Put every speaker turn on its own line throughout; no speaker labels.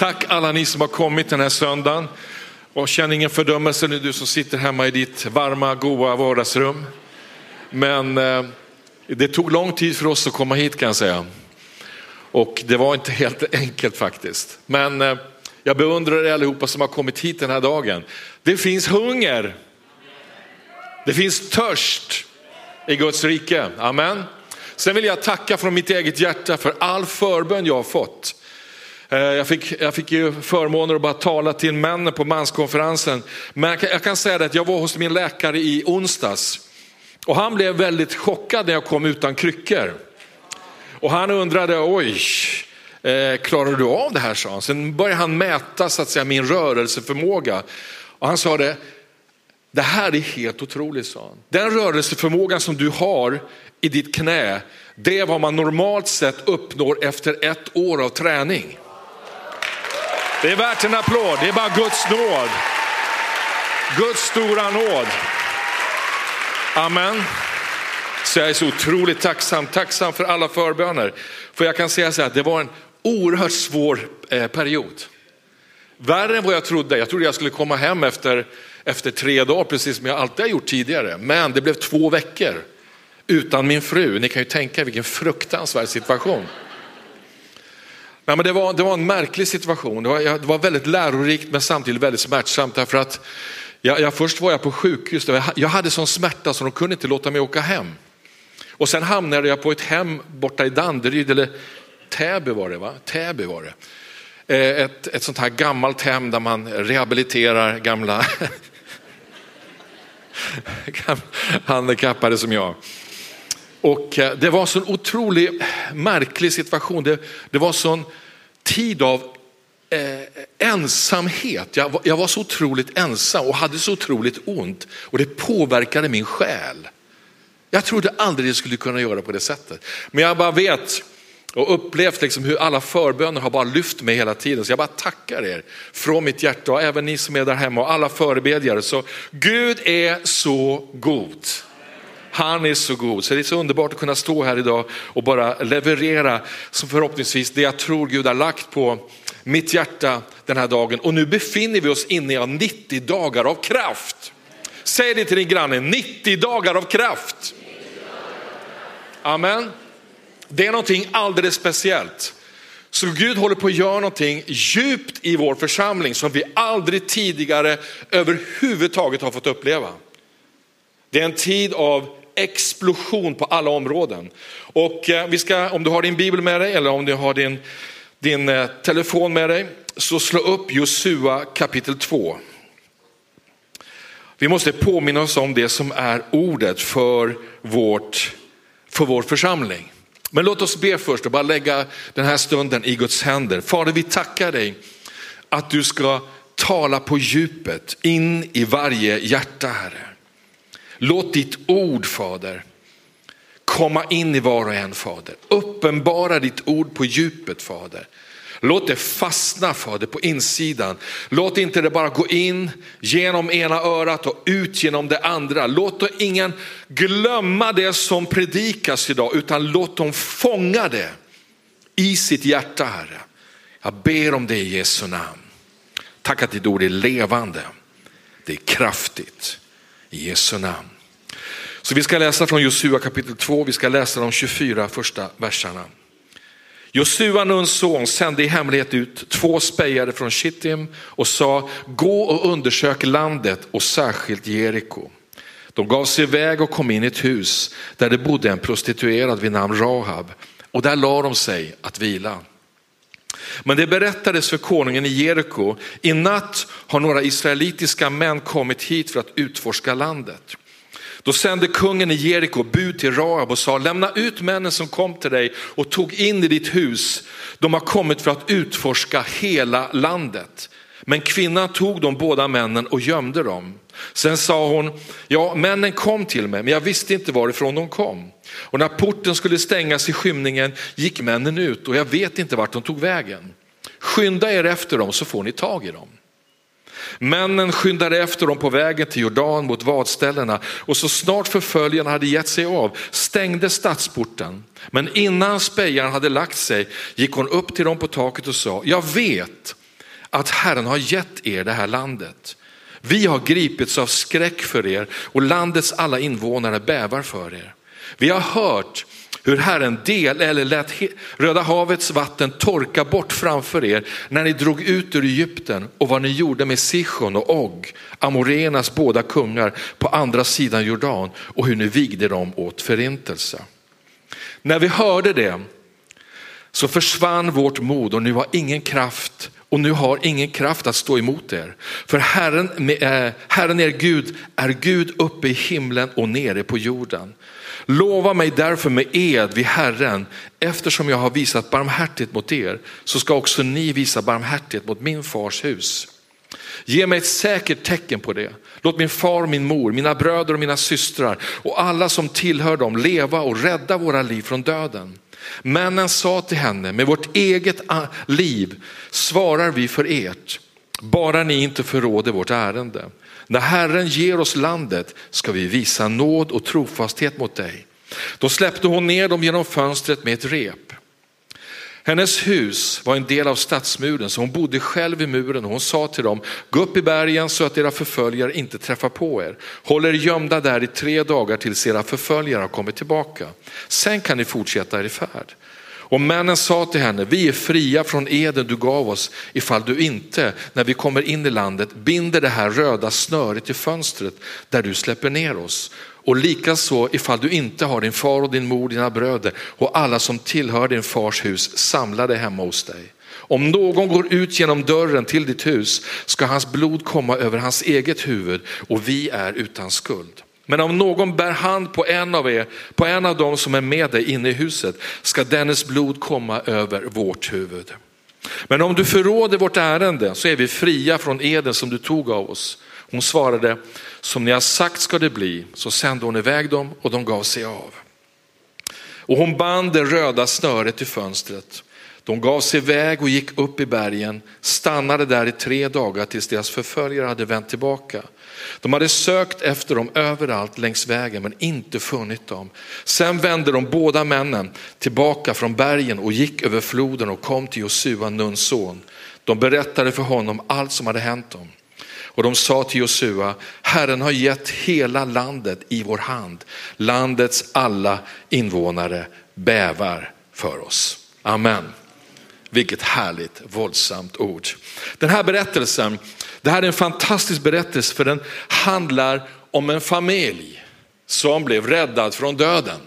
Tack alla ni som har kommit den här söndagen. Och känn ingen fördömelse nu du som sitter hemma i ditt varma, goa vardagsrum. Men eh, det tog lång tid för oss att komma hit kan jag säga. Och det var inte helt enkelt faktiskt. Men eh, jag beundrar er allihopa som har kommit hit den här dagen. Det finns hunger. Det finns törst i Guds rike. Amen. Sen vill jag tacka från mitt eget hjärta för all förbön jag har fått. Eh, jag fick, jag fick ju förmåner att bara tala till männen på manskonferensen. Men jag kan, jag kan säga det att jag var hos min läkare i onsdags. Och han blev väldigt chockad när jag kom utan kryckor. Och han undrade, oj, eh, klarar du av det här? sa han. Sen började han mäta så att säga, min rörelseförmåga. Och han sa det, det här är helt otroligt, sa han. Den rörelseförmågan som du har i ditt knä, det är vad man normalt sett uppnår efter ett år av träning. Det är värt en applåd, det är bara Guds nåd. Guds stora nåd. Amen. Så jag är så otroligt tacksam, tacksam för alla förböner. För jag kan säga så här, det var en oerhört svår eh, period. Värre än vad jag trodde. Jag trodde jag skulle komma hem efter, efter tre dagar, precis som jag alltid har gjort tidigare. Men det blev två veckor utan min fru. Ni kan ju tänka vilken fruktansvärd situation. Nej, men det, var, det var en märklig situation. Det var, det var väldigt lärorikt men samtidigt väldigt smärtsamt. Därför att jag, jag, först var jag på sjukhus, jag, jag hade sån smärta så de kunde inte låta mig åka hem. Och sen hamnade jag på ett hem borta i Danderyd, eller Täby var det va? Täby var det. Eh, ett, ett sånt här gammalt hem där man rehabiliterar gamla handikappade som jag. Och eh, det var så sån otrolig märklig situation. Det, det var sån tid av eh, ensamhet. Jag var, jag var så otroligt ensam och hade så otroligt ont och det påverkade min själ. Jag trodde aldrig jag skulle kunna göra på det sättet. Men jag bara vet och upplevt liksom hur alla förböner har bara lyft mig hela tiden. Så jag bara tackar er från mitt hjärta och även ni som är där hemma och alla förebedjare. Så Gud är så god. Han är så god. Så det är så underbart att kunna stå här idag och bara leverera som förhoppningsvis det jag tror Gud har lagt på mitt hjärta den här dagen. Och nu befinner vi oss inne i 90 dagar av kraft. Säg det till din granne, 90 dagar av kraft. Amen. Det är någonting alldeles speciellt. Så Gud håller på att göra någonting djupt i vår församling som vi aldrig tidigare överhuvudtaget har fått uppleva. Det är en tid av explosion på alla områden. Och eh, vi ska, om du har din bibel med dig eller om du har din, din eh, telefon med dig, så slå upp Josua kapitel 2. Vi måste påminna oss om det som är ordet för, vårt, för vår församling. Men låt oss be först och bara lägga den här stunden i Guds händer. Fader, vi tackar dig att du ska tala på djupet in i varje hjärta, Herre. Låt ditt ord, Fader, komma in i var och en, Fader. Uppenbara ditt ord på djupet, Fader. Låt det fastna Fader på insidan. Låt inte det bara gå in genom ena örat och ut genom det andra. Låt ingen glömma det som predikas idag utan låt dem fånga det i sitt hjärta Herre. Jag ber om det i Jesu namn. Tack att ditt ord är levande. Det är kraftigt. I Jesu namn. Så vi ska läsa från Josua kapitel 2, vi ska läsa de 24 första verserna. Josua, Nuns son, sände i hemlighet ut två spejare från Shittim och sa, gå och undersök landet och särskilt Jeriko. De gav sig iväg och kom in i ett hus där det bodde en prostituerad vid namn Rahab och där la de sig att vila. Men det berättades för konungen i Jeriko, i natt har några israelitiska män kommit hit för att utforska landet. Då sände kungen i Jeriko bud till Rahab och sa, lämna ut männen som kom till dig och tog in i ditt hus. De har kommit för att utforska hela landet. Men kvinnan tog de båda männen och gömde dem. Sen sa hon, ja männen kom till mig men jag visste inte varifrån de kom. Och när porten skulle stängas i skymningen gick männen ut och jag vet inte vart de tog vägen. Skynda er efter dem så får ni tag i dem. Männen skyndade efter dem på vägen till Jordan mot vadställena och så snart förföljarna hade gett sig av stängde stadsporten. Men innan spejaren hade lagt sig gick hon upp till dem på taket och sa, jag vet att Herren har gett er det här landet. Vi har gripits av skräck för er och landets alla invånare bävar för er. Vi har hört hur Herren del eller lät Röda havets vatten torka bort framför er när ni drog ut ur Egypten och vad ni gjorde med Sichon och Og, Amorenas båda kungar på andra sidan Jordan och hur ni vigde dem åt förintelse. När vi hörde det så försvann vårt mod och nu har ingen kraft och nu har ingen kraft att stå emot er. För Herren, eh, Herren er Gud är Gud uppe i himlen och nere på jorden. Lova mig därför med ed vid Herren, eftersom jag har visat barmhärtighet mot er, så ska också ni visa barmhärtighet mot min fars hus. Ge mig ett säkert tecken på det. Låt min far, min mor, mina bröder och mina systrar och alla som tillhör dem leva och rädda våra liv från döden. Männen sa till henne, med vårt eget liv svarar vi för ert, bara ni inte förråder vårt ärende. När Herren ger oss landet ska vi visa nåd och trofasthet mot dig. Då släppte hon ner dem genom fönstret med ett rep. Hennes hus var en del av stadsmuren så hon bodde själv i muren och hon sa till dem, gå upp i bergen så att era förföljare inte träffar på er. Håll er gömda där i tre dagar tills era förföljare har kommit tillbaka. Sen kan ni fortsätta er färd. Och männen sa till henne, vi är fria från eden du gav oss ifall du inte, när vi kommer in i landet, binder det här röda snöret i fönstret där du släpper ner oss. Och likaså ifall du inte har din far och din mor, dina bröder och alla som tillhör din fars hus samlade hemma hos dig. Om någon går ut genom dörren till ditt hus ska hans blod komma över hans eget huvud och vi är utan skuld. Men om någon bär hand på en av er, på en av dem som är med dig inne i huset, ska dennes blod komma över vårt huvud. Men om du förråder vårt ärende så är vi fria från eden som du tog av oss. Hon svarade, som ni har sagt ska det bli. Så sände hon iväg dem och de gav sig av. Och hon band det röda snöret i fönstret. De gav sig iväg och gick upp i bergen, stannade där i tre dagar tills deras förföljare hade vänt tillbaka. De hade sökt efter dem överallt längs vägen men inte funnit dem. Sen vände de båda männen tillbaka från bergen och gick över floden och kom till Josua, Nuns son. De berättade för honom allt som hade hänt dem. Och de sa till Josua, Herren har gett hela landet i vår hand. Landets alla invånare bävar för oss. Amen. Vilket härligt våldsamt ord. Den här berättelsen, det här är en fantastisk berättelse för den handlar om en familj som blev räddad från döden.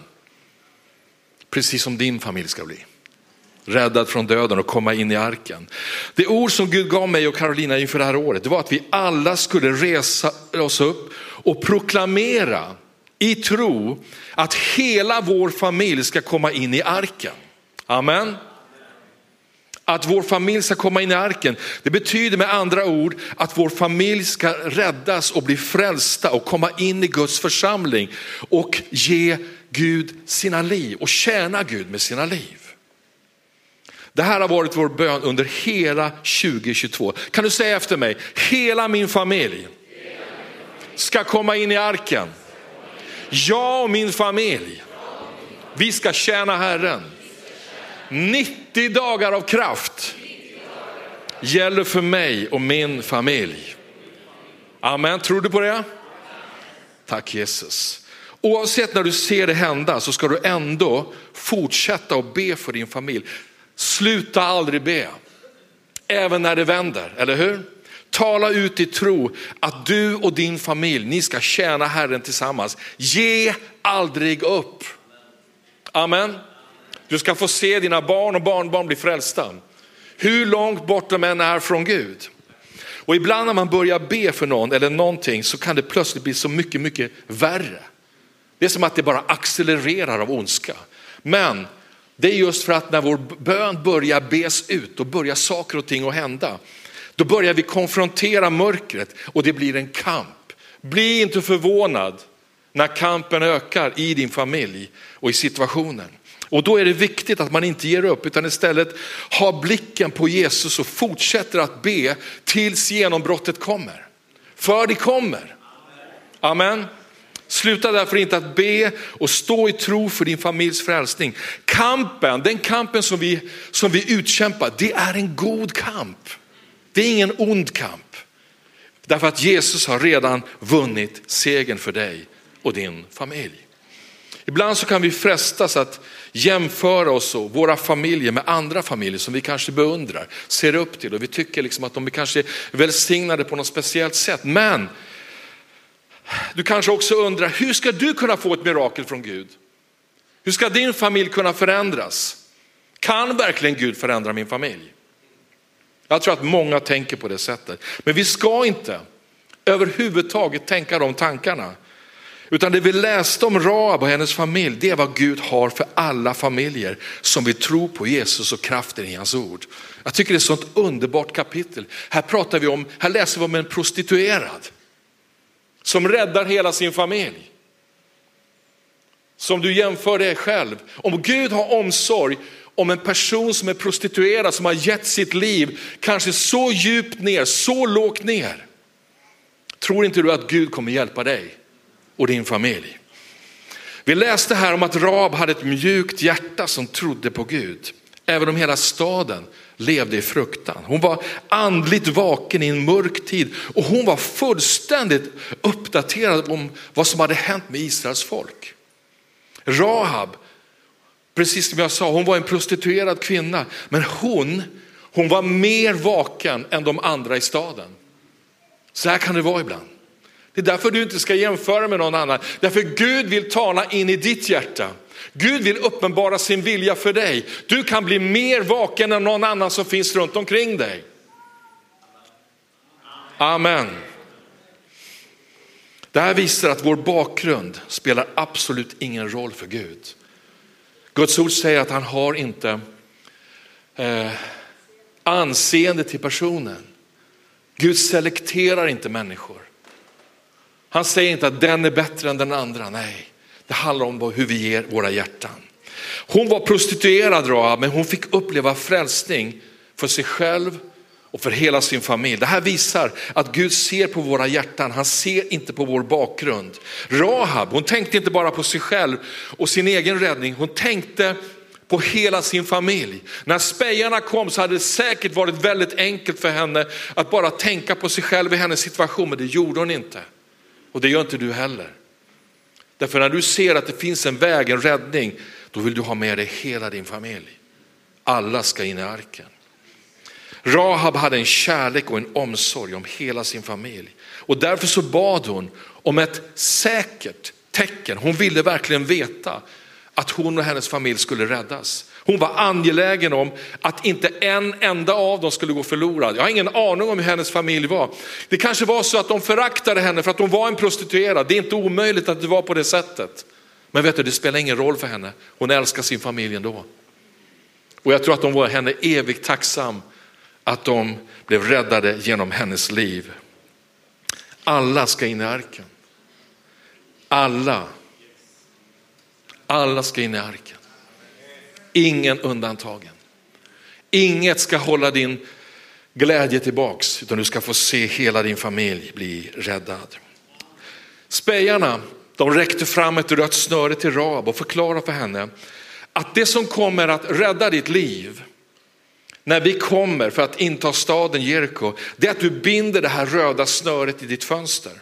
Precis som din familj ska bli. Räddad från döden och komma in i arken. Det ord som Gud gav mig och Karolina inför det här året, det var att vi alla skulle resa oss upp och proklamera i tro att hela vår familj ska komma in i arken. Amen att vår familj ska komma in i arken. Det betyder med andra ord att vår familj ska räddas och bli frälsta och komma in i Guds församling och ge Gud sina liv och tjäna Gud med sina liv. Det här har varit vår bön under hela 2022. Kan du säga efter mig, hela min familj ska komma in i arken. Jag och min familj, vi ska tjäna Herren. 90 dagar av kraft gäller för mig och min familj. Amen, tror du på det? Tack Jesus. Oavsett när du ser det hända så ska du ändå fortsätta att be för din familj. Sluta aldrig be, även när det vänder, eller hur? Tala ut i tro att du och din familj, ni ska tjäna Herren tillsammans. Ge aldrig upp. Amen. Du ska få se dina barn och barnbarn bli frälsta. Hur långt bort de än är från Gud. Och ibland när man börjar be för någon eller någonting så kan det plötsligt bli så mycket, mycket värre. Det är som att det bara accelererar av ondska. Men det är just för att när vår bön börjar bes ut, då börjar saker och ting att hända. Då börjar vi konfrontera mörkret och det blir en kamp. Bli inte förvånad när kampen ökar i din familj och i situationen. Och då är det viktigt att man inte ger upp utan istället har blicken på Jesus och fortsätter att be tills genombrottet kommer. För det kommer. Amen. Sluta därför inte att be och stå i tro för din familjs frälsning. Kampen, den kampen som vi, som vi utkämpar, det är en god kamp. Det är ingen ond kamp. Därför att Jesus har redan vunnit segern för dig och din familj. Ibland så kan vi frestas att jämföra oss och våra familjer med andra familjer som vi kanske beundrar, ser upp till och vi tycker liksom att de är kanske välsignade på något speciellt sätt. Men du kanske också undrar, hur ska du kunna få ett mirakel från Gud? Hur ska din familj kunna förändras? Kan verkligen Gud förändra min familj? Jag tror att många tänker på det sättet. Men vi ska inte överhuvudtaget tänka de tankarna. Utan det vi läste om Raab och hennes familj, det är vad Gud har för alla familjer som vill tro på Jesus och kraften i hans ord. Jag tycker det är ett sånt underbart kapitel. Här pratar vi om, här läser vi om en prostituerad som räddar hela sin familj. Som du jämför dig själv. Om Gud har omsorg om en person som är prostituerad, som har gett sitt liv kanske så djupt ner, så lågt ner. Tror inte du att Gud kommer hjälpa dig och din familj? Vi läste här om att Rab hade ett mjukt hjärta som trodde på Gud. Även om hela staden levde i fruktan. Hon var andligt vaken i en mörk tid och hon var fullständigt uppdaterad om vad som hade hänt med Israels folk. Rahab, precis som jag sa, hon var en prostituerad kvinna, men hon, hon var mer vaken än de andra i staden. Så här kan det vara ibland. Det är därför du inte ska jämföra med någon annan. Därför Gud vill tala in i ditt hjärta. Gud vill uppenbara sin vilja för dig. Du kan bli mer vaken än någon annan som finns runt omkring dig. Amen. Det här visar att vår bakgrund spelar absolut ingen roll för Gud. Guds ord säger att han har inte eh, anseende till personen. Gud selekterar inte människor. Han säger inte att den är bättre än den andra, nej. Det handlar om hur vi ger våra hjärtan. Hon var prostituerad Rahab, men hon fick uppleva frälsning för sig själv och för hela sin familj. Det här visar att Gud ser på våra hjärtan, han ser inte på vår bakgrund. Rahab, hon tänkte inte bara på sig själv och sin egen räddning, hon tänkte på hela sin familj. När spejarna kom så hade det säkert varit väldigt enkelt för henne att bara tänka på sig själv i hennes situation, men det gjorde hon inte. Och det gör inte du heller. Därför när du ser att det finns en väg, en räddning, då vill du ha med dig hela din familj. Alla ska in i arken. Rahab hade en kärlek och en omsorg om hela sin familj. Och därför så bad hon om ett säkert tecken. Hon ville verkligen veta att hon och hennes familj skulle räddas. Hon var angelägen om att inte en enda av dem skulle gå förlorad. Jag har ingen aning om hur hennes familj var. Det kanske var så att de föraktade henne för att hon var en prostituerad. Det är inte omöjligt att det var på det sättet. Men vet du, det spelar ingen roll för henne. Hon älskar sin familj ändå. Och jag tror att de var henne evigt tacksam att de blev räddade genom hennes liv. Alla ska in i arken. Alla. Alla ska in i arken. Ingen undantagen. Inget ska hålla din glädje tillbaks utan du ska få se hela din familj bli räddad. Spejarna de räckte fram ett rött snöre till Rab och förklarade för henne att det som kommer att rädda ditt liv när vi kommer för att inta staden Jeriko, det är att du binder det här röda snöret i ditt fönster.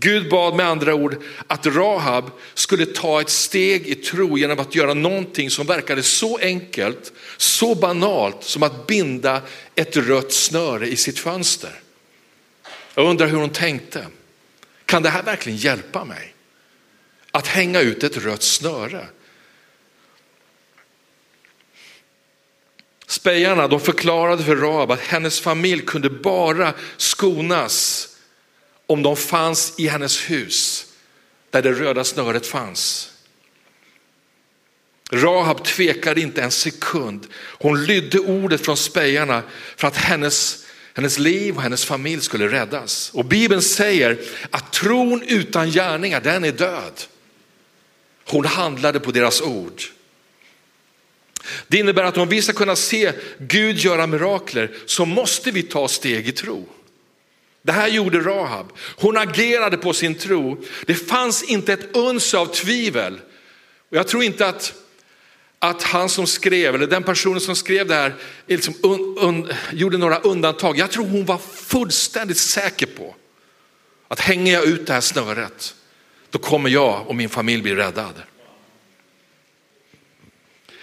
Gud bad med andra ord att Rahab skulle ta ett steg i tro genom att göra någonting som verkade så enkelt, så banalt som att binda ett rött snöre i sitt fönster. Jag undrar hur hon tänkte. Kan det här verkligen hjälpa mig? Att hänga ut ett rött snöre. Spejarna de förklarade för Rahab att hennes familj kunde bara skonas om de fanns i hennes hus där det röda snöret fanns. Rahab tvekade inte en sekund. Hon lydde ordet från spejarna för att hennes, hennes liv och hennes familj skulle räddas. Och Bibeln säger att tron utan gärningar, den är död. Hon handlade på deras ord. Det innebär att om vi ska kunna se Gud göra mirakler så måste vi ta steg i tro. Det här gjorde Rahab. Hon agerade på sin tro. Det fanns inte ett uns av tvivel. Och jag tror inte att att han som skrev, eller den personen som skrev det här, liksom un, un, gjorde några undantag. Jag tror hon var fullständigt säker på att hänger jag ut det här snöret, då kommer jag och min familj bli räddad.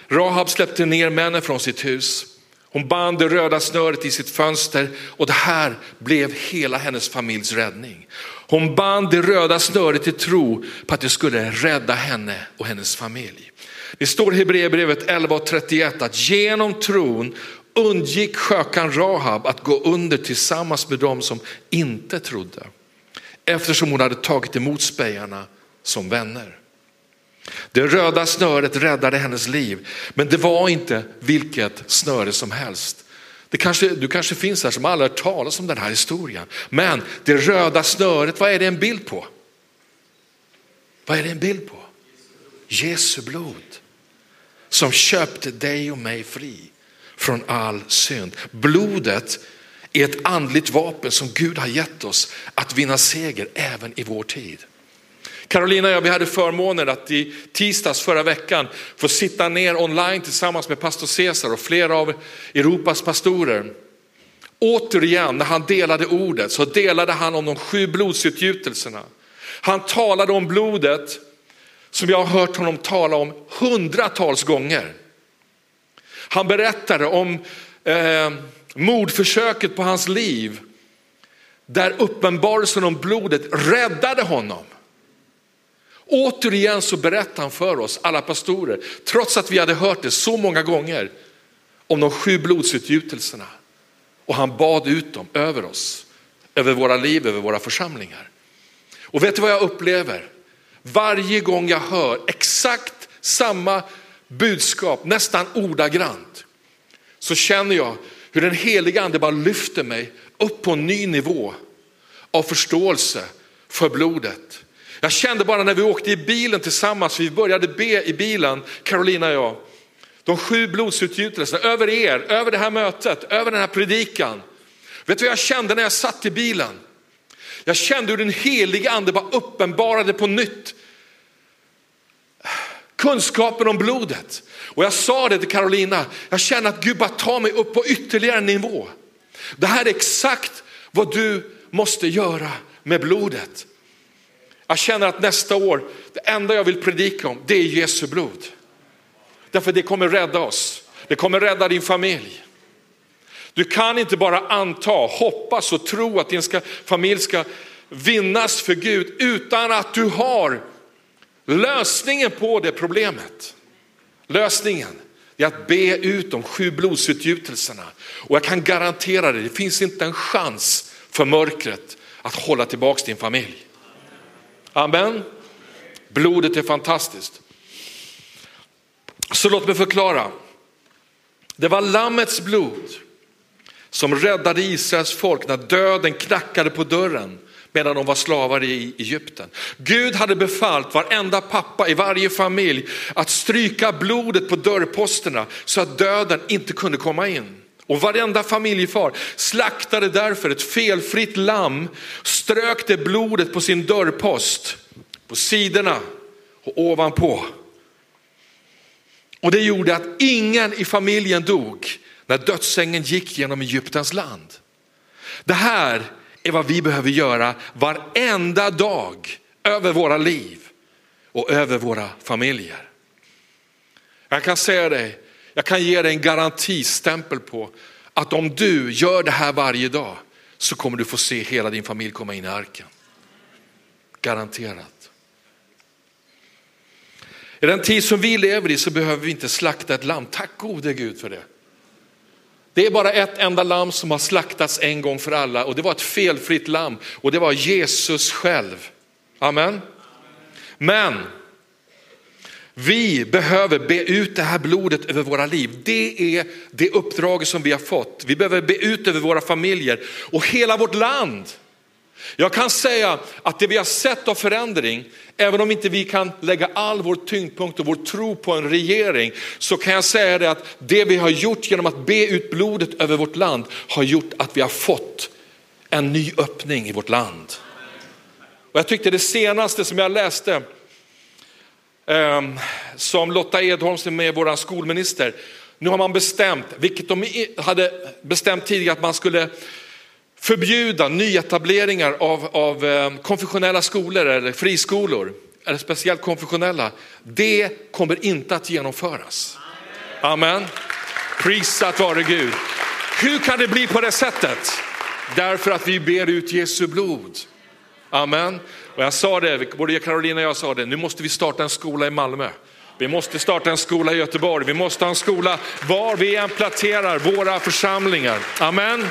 Rahab släppte ner männen från sitt hus. Hon band det röda snöret i sitt fönster och det här blev hela hennes familjs räddning. Hon band det röda snöret i tro på att det skulle rädda henne och hennes familj. Det står i Hebreerbrevet 11.31 att genom tron undgick skökan Rahab att gå under tillsammans med dem som inte trodde. Eftersom hon hade tagit emot spejarna som vänner. Det röda snöret räddade hennes liv, men det var inte vilket snöre som helst. Det kanske, du kanske finns här som aldrig hört talas om den här historien. Men det röda snöret, vad är det en bild på? Vad är det en bild på? Jesu blod som köpte dig och mig fri från all synd. Blodet är ett andligt vapen som Gud har gett oss att vinna seger även i vår tid. Carolina och jag vi hade förmånen att i tisdags förra veckan få sitta ner online tillsammans med pastor Cesar och flera av Europas pastorer. Återigen när han delade ordet så delade han om de sju blodsutgjutelserna. Han talade om blodet som jag har hört honom tala om hundratals gånger. Han berättade om eh, mordförsöket på hans liv där uppenbarelsen om blodet räddade honom. Återigen så berättar han för oss, alla pastorer, trots att vi hade hört det så många gånger, om de sju blodsutgjutelserna. Och han bad ut dem över oss, över våra liv, över våra församlingar. Och vet du vad jag upplever? Varje gång jag hör exakt samma budskap, nästan ordagrant, så känner jag hur den heliga ande bara lyfter mig upp på en ny nivå av förståelse för blodet. Jag kände bara när vi åkte i bilen tillsammans, vi började be i bilen, Carolina och jag, de sju blodsutgjutelserna över er, över det här mötet, över den här predikan. Vet du vad jag kände när jag satt i bilen? Jag kände hur den helige ande bara uppenbarade på nytt kunskapen om blodet. Och jag sa det till Carolina, jag känner att Gud bara tar mig upp på ytterligare en nivå. Det här är exakt vad du måste göra med blodet. Jag känner att nästa år, det enda jag vill predika om, det är Jesu blod. Därför det kommer rädda oss, det kommer rädda din familj. Du kan inte bara anta, hoppas och tro att din ska, familj ska vinnas för Gud utan att du har lösningen på det problemet. Lösningen är att be ut de sju blodsutgjutelserna. Och jag kan garantera dig, det finns inte en chans för mörkret att hålla tillbaka din familj. Amen. Blodet är fantastiskt. Så låt mig förklara. Det var lammets blod som räddade Israels folk när döden knackade på dörren medan de var slavar i Egypten. Gud hade befallt varenda pappa i varje familj att stryka blodet på dörrposterna så att döden inte kunde komma in. Och varenda familjefar slaktade därför ett felfritt lamm, strök det blodet på sin dörrpost, på sidorna och ovanpå. Och det gjorde att ingen i familjen dog när dödsängen gick genom Egyptens land. Det här är vad vi behöver göra varenda dag över våra liv och över våra familjer. Jag kan säga dig, jag kan ge dig en garantistämpel på att om du gör det här varje dag så kommer du få se hela din familj komma in i arken. Garanterat. I den tid som vi lever i så behöver vi inte slakta ett lamm. Tack gode Gud för det. Det är bara ett enda lamm som har slaktats en gång för alla och det var ett felfritt lamm och det var Jesus själv. Amen. Men vi behöver be ut det här blodet över våra liv. Det är det uppdrag som vi har fått. Vi behöver be ut över våra familjer och hela vårt land. Jag kan säga att det vi har sett av förändring, även om inte vi kan lägga all vår tyngdpunkt och vår tro på en regering, så kan jag säga det att det vi har gjort genom att be ut blodet över vårt land har gjort att vi har fått en ny öppning i vårt land. Och jag tyckte det senaste som jag läste Ehm, som Lotta Edholm som är vår skolminister. Nu har man bestämt, vilket de hade bestämt tidigare, att man skulle förbjuda nyetableringar av, av ehm, konfessionella skolor eller friskolor, eller speciellt konfessionella. Det kommer inte att genomföras. Amen. Prisat vare Gud. Hur kan det bli på det sättet? Därför att vi ber ut Jesu blod. Amen. Och jag sa det, både Karolina och jag sa det, nu måste vi starta en skola i Malmö. Vi måste starta en skola i Göteborg, vi måste ha en skola var vi än planterar våra församlingar. Amen.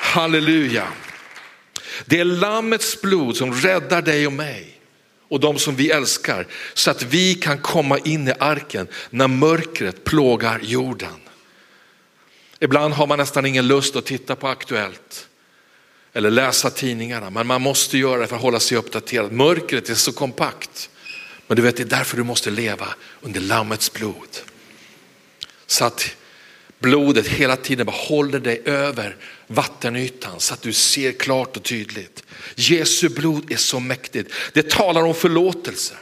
Halleluja. Det är lammets blod som räddar dig och mig och de som vi älskar så att vi kan komma in i arken när mörkret plågar jorden. Ibland har man nästan ingen lust att titta på Aktuellt eller läsa tidningarna, men man måste göra det för att hålla sig uppdaterad. Mörkret är så kompakt. Men du vet, det är därför du måste leva under Lammets blod. Så att blodet hela tiden håller dig över vattenytan så att du ser klart och tydligt. Jesu blod är så mäktigt. Det talar om förlåtelse.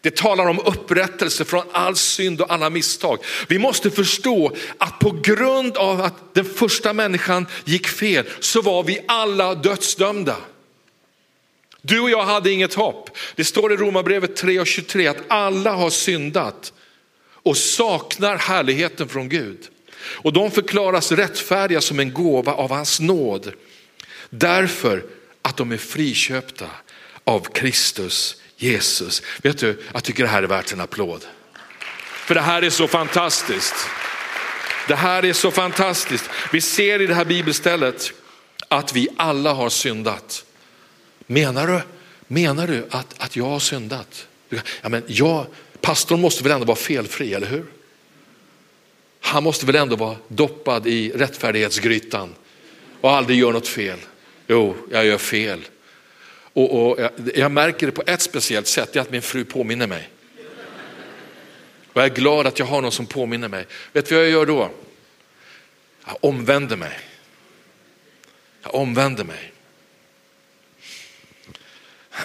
Det talar om upprättelse från all synd och alla misstag. Vi måste förstå att på grund av att den första människan gick fel så var vi alla dödsdömda. Du och jag hade inget hopp. Det står i Romarbrevet 3 och 23 att alla har syndat och saknar härligheten från Gud. Och de förklaras rättfärdiga som en gåva av hans nåd. Därför att de är friköpta av Kristus Jesus. Vet du, jag tycker det här är värt en applåd. För det här är så fantastiskt. Det här är så fantastiskt. Vi ser i det här bibelstället att vi alla har syndat. Menar du, menar du att, att jag har syndat? Ja, men jag, pastorn måste väl ändå vara felfri, eller hur? Han måste väl ändå vara doppad i rättfärdighetsgrytan och aldrig gör något fel. Jo, jag gör fel. Och, och jag, jag, märker det på ett speciellt sätt, det är att min fru påminner mig. Och jag är glad att jag har någon som påminner mig. Vet du vad jag gör då? Jag omvänder mig. Jag omvänder mig.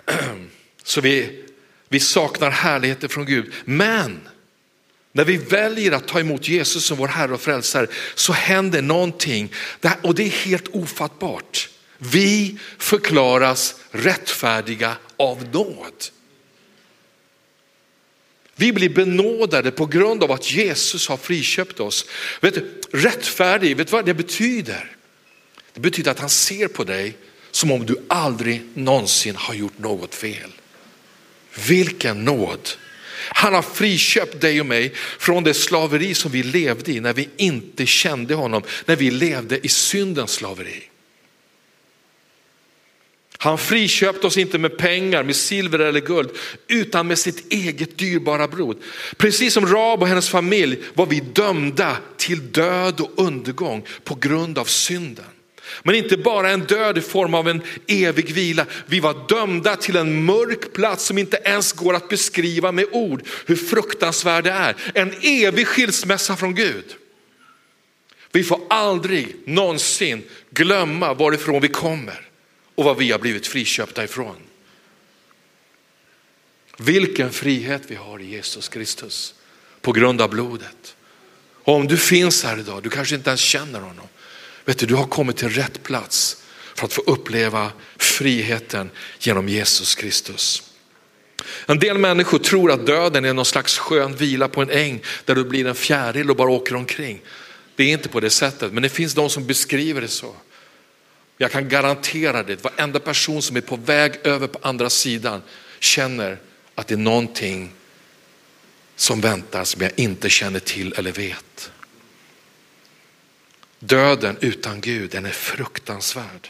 Så vi, vi saknar härligheter från Gud. Men när vi väljer att ta emot Jesus som vår Herre och Frälsare så händer någonting och det är helt ofattbart. Vi förklaras rättfärdiga av nåd. Vi blir benådade på grund av att Jesus har friköpt oss. Vet du, rättfärdig, vet du vad det betyder? Det betyder att han ser på dig som om du aldrig någonsin har gjort något fel. Vilken nåd! Han har friköpt dig och mig från det slaveri som vi levde i när vi inte kände honom, när vi levde i syndens slaveri. Han friköpte oss inte med pengar, med silver eller guld, utan med sitt eget dyrbara blod. Precis som Rab och hennes familj var vi dömda till död och undergång på grund av synden. Men inte bara en död i form av en evig vila. Vi var dömda till en mörk plats som inte ens går att beskriva med ord hur fruktansvärd det är. En evig skilsmässa från Gud. Vi får aldrig någonsin glömma varifrån vi kommer och vad vi har blivit friköpta ifrån. Vilken frihet vi har i Jesus Kristus på grund av blodet. Och om du finns här idag, du kanske inte ens känner honom. Vet du, du har kommit till rätt plats för att få uppleva friheten genom Jesus Kristus. En del människor tror att döden är någon slags skön vila på en äng där du blir en fjäril och bara åker omkring. Det är inte på det sättet, men det finns de som beskriver det så. Jag kan garantera det, varenda person som är på väg över på andra sidan känner att det är någonting som väntar som jag inte känner till eller vet. Döden utan Gud, den är fruktansvärd.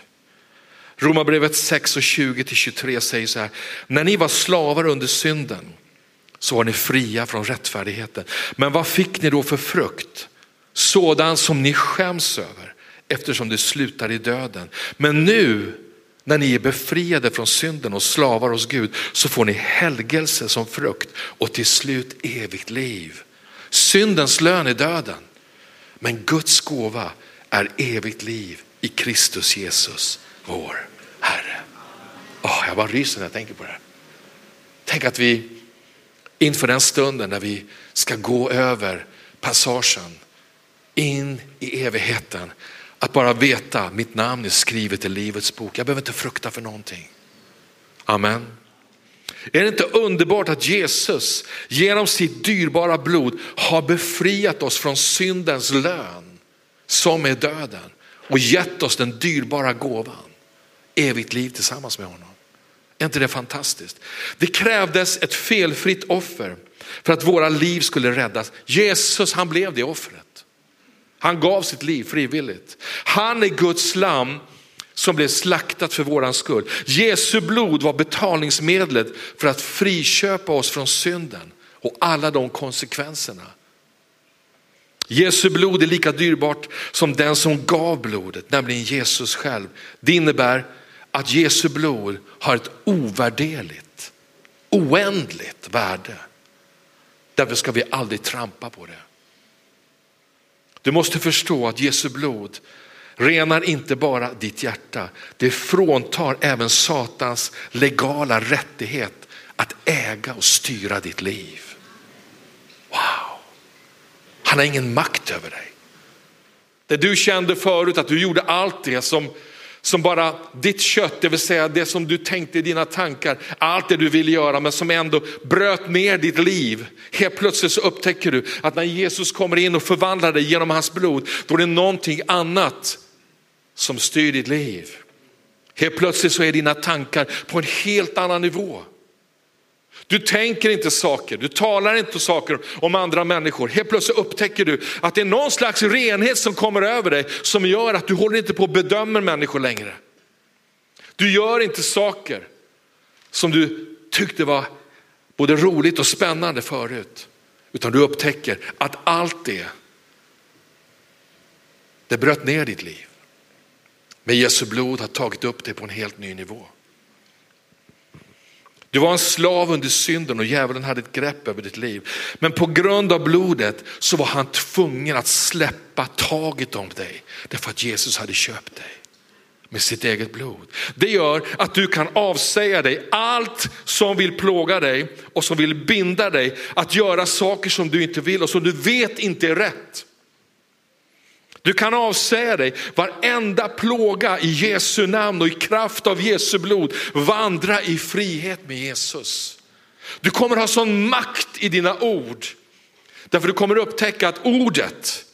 Romarbrevet 6 och 20-23 säger så här, när ni var slavar under synden så var ni fria från rättfärdigheten. Men vad fick ni då för frukt? Sådan som ni skäms över eftersom det slutar i döden. Men nu när ni är befriade från synden och slavar hos Gud så får ni helgelse som frukt och till slut evigt liv. Syndens lön är döden. Men Guds gåva är evigt liv i Kristus Jesus, vår Herre. Oh, jag bara ryser när jag tänker på det. Tänk att vi inför den stunden när vi ska gå över passagen in i evigheten. Att bara veta mitt namn är skrivet i livets bok. Jag behöver inte frukta för någonting. Amen. Är det inte underbart att Jesus genom sitt dyrbara blod har befriat oss från syndens lön som är döden och gett oss den dyrbara gåvan, evigt liv tillsammans med honom. Är inte det fantastiskt? Det krävdes ett felfritt offer för att våra liv skulle räddas. Jesus han blev det offret. Han gav sitt liv frivilligt. Han är Guds lam som blev slaktat för våran skull. Jesu blod var betalningsmedlet för att friköpa oss från synden och alla de konsekvenserna. Jesu blod är lika dyrbart som den som gav blodet, nämligen Jesus själv. Det innebär att Jesu blod har ett ovärderligt, oändligt värde. Därför ska vi aldrig trampa på det. Du måste förstå att Jesu blod renar inte bara ditt hjärta, det fråntar även Satans legala rättighet att äga och styra ditt liv. Wow! Han har ingen makt över dig. Det du kände förut att du gjorde allt det som som bara ditt kött, det vill säga det som du tänkte i dina tankar, allt det du ville göra men som ändå bröt ner ditt liv. Helt plötsligt så upptäcker du att när Jesus kommer in och förvandlar dig genom hans blod, då är det någonting annat som styr ditt liv. Helt plötsligt så är dina tankar på en helt annan nivå. Du tänker inte saker, du talar inte saker om andra människor. Helt plötsligt upptäcker du att det är någon slags renhet som kommer över dig som gör att du håller inte på att bedöma människor längre. Du gör inte saker som du tyckte var både roligt och spännande förut. Utan du upptäcker att allt det, det bröt ner ditt liv. Men Jesu blod har tagit upp det på en helt ny nivå. Du var en slav under synden och djävulen hade ett grepp över ditt liv. Men på grund av blodet så var han tvungen att släppa taget om dig. Därför att Jesus hade köpt dig med sitt eget blod. Det gör att du kan avsäga dig allt som vill plåga dig och som vill binda dig att göra saker som du inte vill och som du vet inte är rätt. Du kan avsäga dig varenda plåga i Jesu namn och i kraft av Jesu blod vandra i frihet med Jesus. Du kommer ha sån makt i dina ord. Därför du kommer upptäcka att ordet,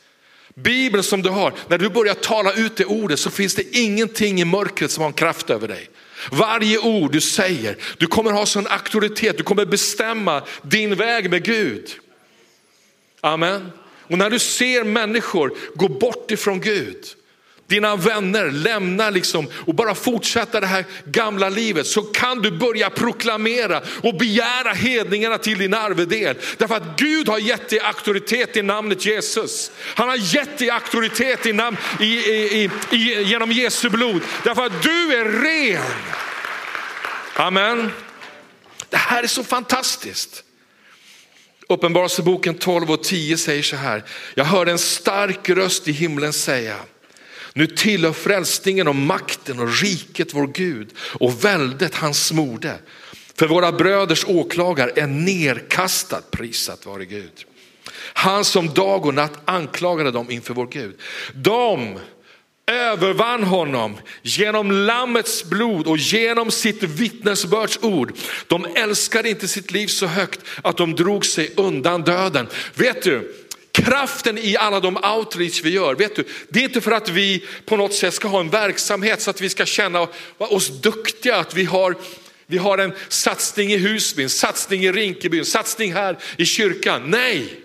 Bibeln som du har, när du börjar tala ut det ordet så finns det ingenting i mörkret som har en kraft över dig. Varje ord du säger, du kommer ha sån auktoritet, du kommer bestämma din väg med Gud. Amen. Och när du ser människor gå bort ifrån Gud, dina vänner lämnar liksom och bara fortsätta det här gamla livet så kan du börja proklamera och begära hedningarna till din arvedel. Därför att Gud har gett dig auktoritet i namnet Jesus. Han har gett dig auktoritet i namn, i, i, i, genom Jesu blod. Därför att du är ren. Amen. Det här är så fantastiskt. Uppenbarelseboken 12 och 10 säger så här, jag hörde en stark röst i himlen säga, nu tillhör frälsningen och makten och riket vår Gud och väldet hans smorde. För våra bröders åklagare är nerkastad, prisat vare Gud. Han som dag och natt anklagade dem inför vår Gud. De övervann honom genom lammets blod och genom sitt vittnesbörds ord. De älskade inte sitt liv så högt att de drog sig undan döden. Vet du, kraften i alla de outreach vi gör, vet du, det är inte för att vi på något sätt ska ha en verksamhet så att vi ska känna oss duktiga, att vi har vi har en satsning i Husby, en satsning i Rinkeby, en satsning här i kyrkan. Nej,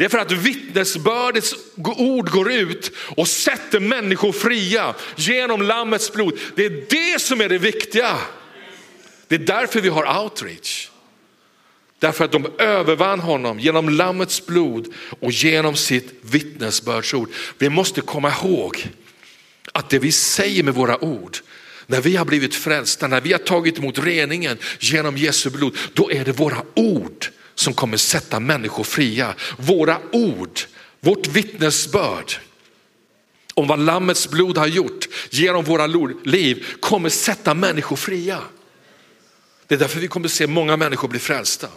det är för att vittnesbördets ord går ut och sätter människor fria genom lammets blod. Det är det som är det viktiga. Det är därför vi har outreach. Därför att de övervann honom genom lammets blod och genom sitt vittnesbördsord. Vi måste komma ihåg att det vi säger med våra ord, när vi har blivit frälsta, när vi har tagit emot reningen genom Jesu blod, då är det våra ord som kommer sätta människor fria. Våra ord, vårt vittnesbörd om vad Lammets blod har gjort genom våra liv kommer sätta människor fria. Det är därför vi kommer se många människor bli frälsta.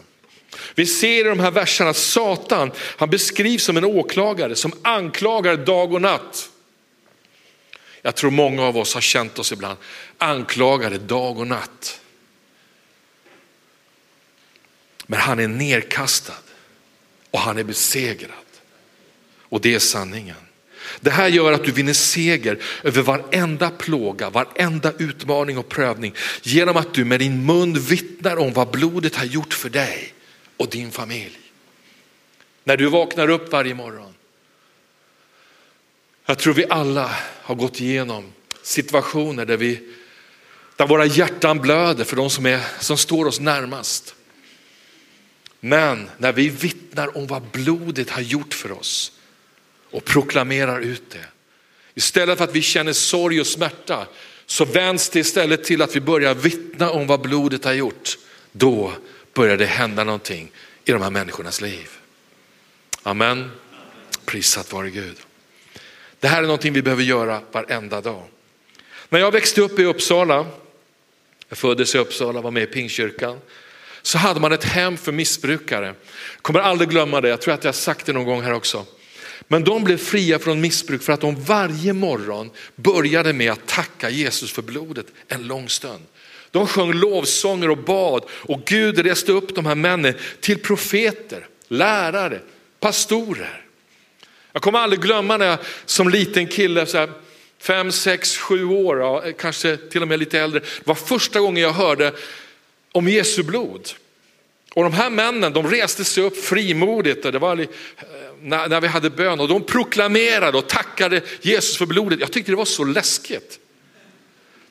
Vi ser i de här verserna att Satan, han beskrivs som en åklagare som anklagar dag och natt. Jag tror många av oss har känt oss ibland anklagade dag och natt. Men han är nerkastad och han är besegrad. Och det är sanningen. Det här gör att du vinner seger över varenda plåga, varenda utmaning och prövning genom att du med din mun vittnar om vad blodet har gjort för dig och din familj. När du vaknar upp varje morgon. Jag tror vi alla har gått igenom situationer där, vi, där våra hjärtan blöder för de som, är, som står oss närmast. Men när vi vittnar om vad blodet har gjort för oss och proklamerar ut det. Istället för att vi känner sorg och smärta så vänds det istället till att vi börjar vittna om vad blodet har gjort. Då börjar det hända någonting i de här människornas liv. Amen. Prisat vare Gud. Det här är någonting vi behöver göra varenda dag. När jag växte upp i Uppsala, jag föddes i Uppsala, var med i Pingstkyrkan, så hade man ett hem för missbrukare. Jag kommer aldrig glömma det, jag tror att jag har sagt det någon gång här också. Men de blev fria från missbruk för att de varje morgon började med att tacka Jesus för blodet en lång stund. De sjöng lovsånger och bad och Gud reste upp de här männen till profeter, lärare, pastorer. Jag kommer aldrig glömma när jag som liten kille, så här, fem, sex, sju år, ja, kanske till och med lite äldre, det var första gången jag hörde om Jesu blod. Och de här männen de reste sig upp frimodigt och det var eh, när, när vi hade bön och de proklamerade och tackade Jesus för blodet. Jag tyckte det var så läskigt.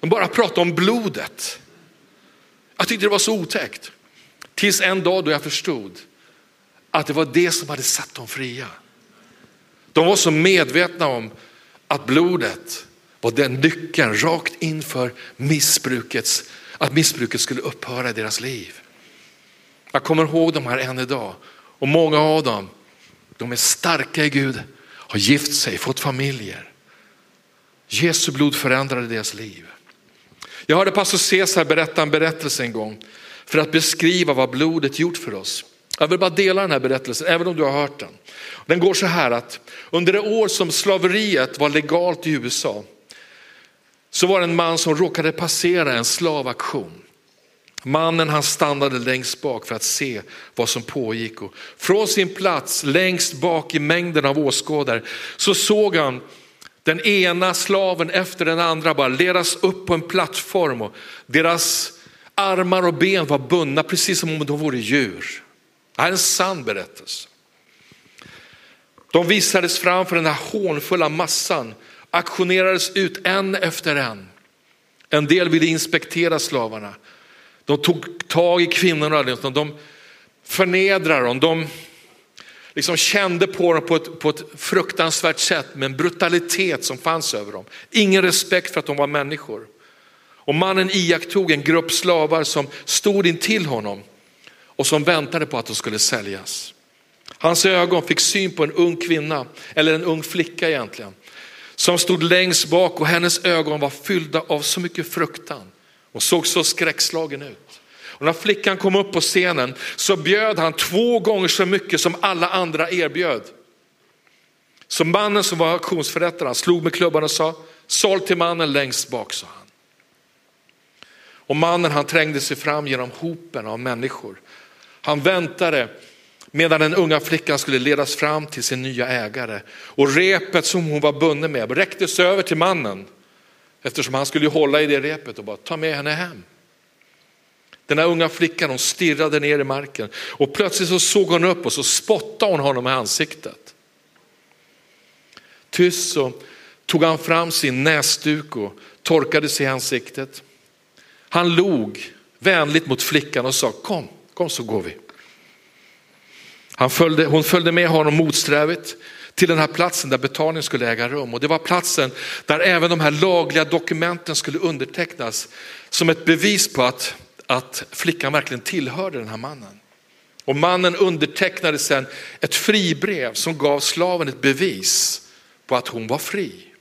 De bara pratade om blodet. Jag tyckte det var så otäckt. Tills en dag då jag förstod att det var det som hade satt dem fria. De var så medvetna om att blodet var den nyckeln rakt inför missbrukets, att missbruket skulle upphöra i deras liv. Jag kommer ihåg de här än idag och många av dem de är starka i Gud, har gift sig, fått familjer. Jesu blod förändrade deras liv. Jag hörde pastor Cesar berätta en berättelse en gång för att beskriva vad blodet gjort för oss. Jag vill bara dela den här berättelsen, även om du har hört den. Den går så här att under det år som slaveriet var legalt i USA så var det en man som råkade passera en slavaktion. Mannen han stannade längst bak för att se vad som pågick. Och från sin plats längst bak i mängden av åskådare så såg han den ena slaven efter den andra bara ledas upp på en plattform och deras armar och ben var bundna precis som om de vore djur. Det här är en sann berättelse. De visades fram för den här hånfulla massan, aktionerades ut en efter en. En del ville inspektera slavarna, de tog tag i kvinnorna, liksom. de förnedrade dem, de liksom kände på dem på ett, på ett fruktansvärt sätt med en brutalitet som fanns över dem. Ingen respekt för att de var människor. Och mannen iakttog en grupp slavar som stod intill honom och som väntade på att de skulle säljas. Hans ögon fick syn på en ung kvinna, eller en ung flicka egentligen, som stod längst bak och hennes ögon var fyllda av så mycket fruktan Hon såg så skräckslagen ut. Och när flickan kom upp på scenen så bjöd han två gånger så mycket som alla andra erbjöd. Så mannen som var auktionsförrättaren slog med klubban och sa, såld till mannen längst bak, sa han. Och mannen han trängde sig fram genom hopen av människor. Han väntade medan den unga flickan skulle ledas fram till sin nya ägare. Och repet som hon var bunden med räcktes över till mannen. Eftersom han skulle hålla i det repet och bara ta med henne hem. Den här unga flickan hon stirrade ner i marken och plötsligt så såg hon upp och så spottade hon honom i ansiktet. Tyst så tog han fram sin näsduk och torkade sig i ansiktet. Han log vänligt mot flickan och sa kom, kom så går vi. Han följde, hon följde med honom motsträvigt till den här platsen där betalningen skulle äga rum. Och det var platsen där även de här lagliga dokumenten skulle undertecknas som ett bevis på att, att flickan verkligen tillhörde den här mannen. Och mannen undertecknade sedan ett fribrev som gav slaven ett bevis på att hon var fri.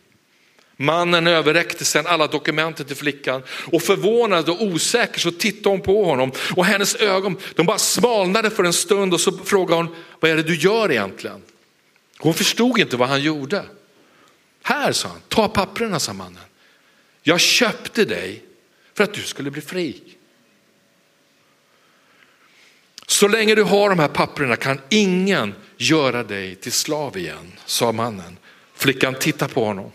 Mannen överräckte sedan alla dokumenten till flickan och förvånad och osäker så tittade hon på honom och hennes ögon de bara smalnade för en stund och så frågade hon, vad är det du gör egentligen? Hon förstod inte vad han gjorde. Här sa han, ta papperna sa mannen. Jag köpte dig för att du skulle bli fri. Så länge du har de här papperna kan ingen göra dig till slav igen, sa mannen. Flickan tittade på honom.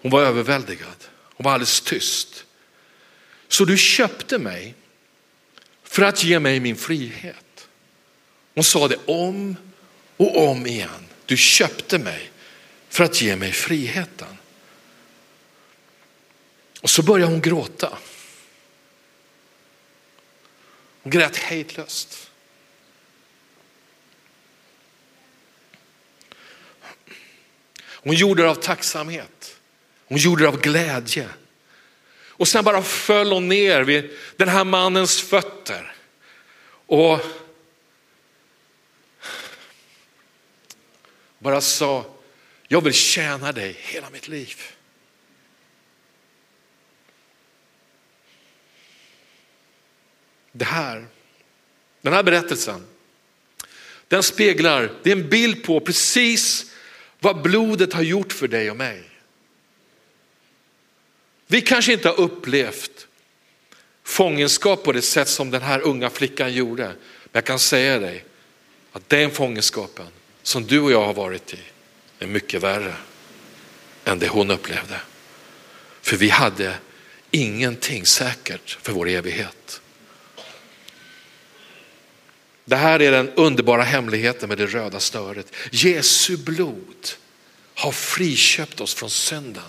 Hon var överväldigad, hon var alldeles tyst. Så du köpte mig för att ge mig min frihet. Hon sa det om och om igen. Du köpte mig för att ge mig friheten. Och så började hon gråta. Hon grät hejdlöst. Hon gjorde det av tacksamhet. Hon gjorde det av glädje. Och sen bara föll hon ner vid den här mannens fötter. Och bara sa, jag vill tjäna dig hela mitt liv. Det här, den här berättelsen, den speglar, det är en bild på precis vad blodet har gjort för dig och mig. Vi kanske inte har upplevt fångenskap på det sätt som den här unga flickan gjorde. Men jag kan säga dig att den fångenskapen som du och jag har varit i är mycket värre än det hon upplevde. För vi hade ingenting säkert för vår evighet. Det här är den underbara hemligheten med det röda snöret. Jesu blod har friköpt oss från synden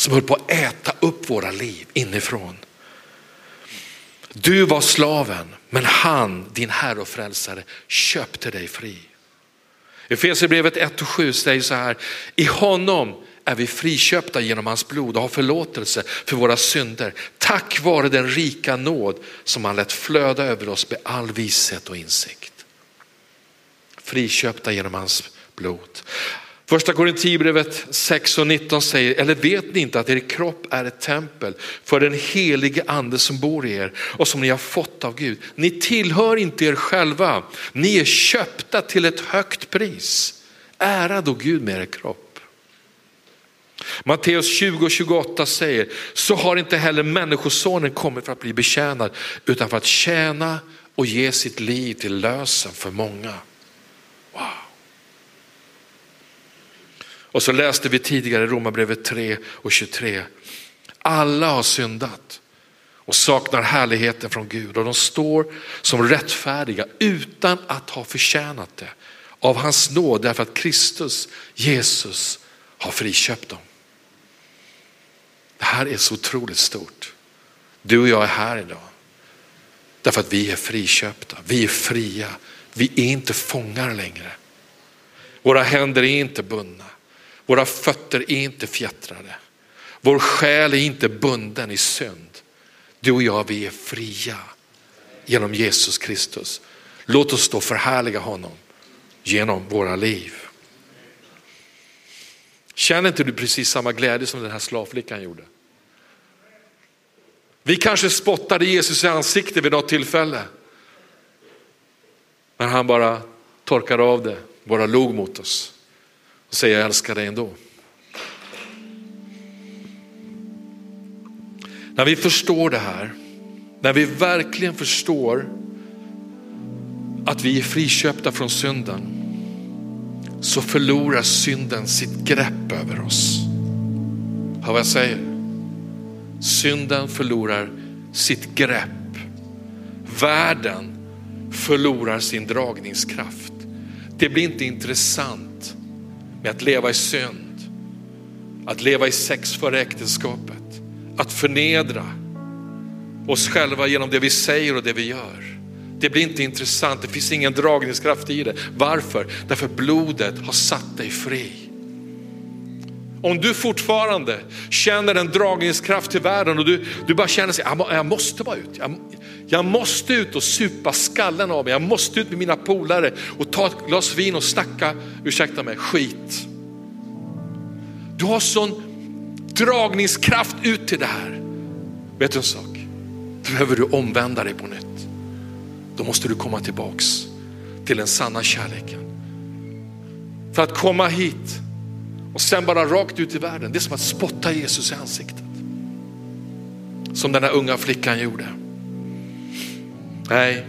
som höll på att äta upp våra liv inifrån. Du var slaven, men han, din Herre och frälsare, köpte dig fri. Efesierbrevet 1 och 7 säger så här, i honom är vi friköpta genom hans blod och har förlåtelse för våra synder. Tack vare den rika nåd som han lät flöda över oss med all vishet och insikt. Friköpta genom hans blod. Första Korinthierbrevet 6 och 19 säger, eller vet ni inte att er kropp är ett tempel för den helige ande som bor i er och som ni har fått av Gud. Ni tillhör inte er själva, ni är köpta till ett högt pris. Ära då Gud med er kropp. Matteus 20 och 28 säger, så har inte heller människosonen kommit för att bli betjänad utan för att tjäna och ge sitt liv till lösen för många. Wow. Och så läste vi tidigare Romarbrevet 3 och 23. Alla har syndat och saknar härligheten från Gud och de står som rättfärdiga utan att ha förtjänat det av hans nåd därför att Kristus, Jesus har friköpt dem. Det här är så otroligt stort. Du och jag är här idag därför att vi är friköpta, vi är fria, vi är inte fångar längre. Våra händer är inte bundna. Våra fötter är inte fjättrade. Vår själ är inte bunden i synd. Du och jag, vi är fria genom Jesus Kristus. Låt oss då förhärliga honom genom våra liv. Känner inte du precis samma glädje som den här slavflickan gjorde? Vi kanske spottade Jesus i ansiktet vid något tillfälle. Men han bara torkade av det, bara log mot oss och säga jag älskar dig ändå. När vi förstår det här, när vi verkligen förstår att vi är friköpta från synden, så förlorar synden sitt grepp över oss. Hör vad jag säger? Synden förlorar sitt grepp. Världen förlorar sin dragningskraft. Det blir inte intressant med att leva i synd, att leva i sex före äktenskapet, att förnedra oss själva genom det vi säger och det vi gör. Det blir inte intressant, det finns ingen dragningskraft i det. Varför? Därför blodet har satt dig fri. Om du fortfarande känner en dragningskraft till världen och du, du bara känner sig, jag måste vara ut. Jag, jag måste ut och supa skallen av mig. Jag måste ut med mina polare och ta ett glas vin och snacka, ursäkta mig, skit. du har sån dragningskraft ut till det här. Vet du en sak? Då Behöver du omvända dig på nytt, då måste du komma tillbaks till den sanna kärleken. För att komma hit och sen bara rakt ut i världen, det är som att spotta Jesus i ansiktet. Som den där unga flickan gjorde. Nej,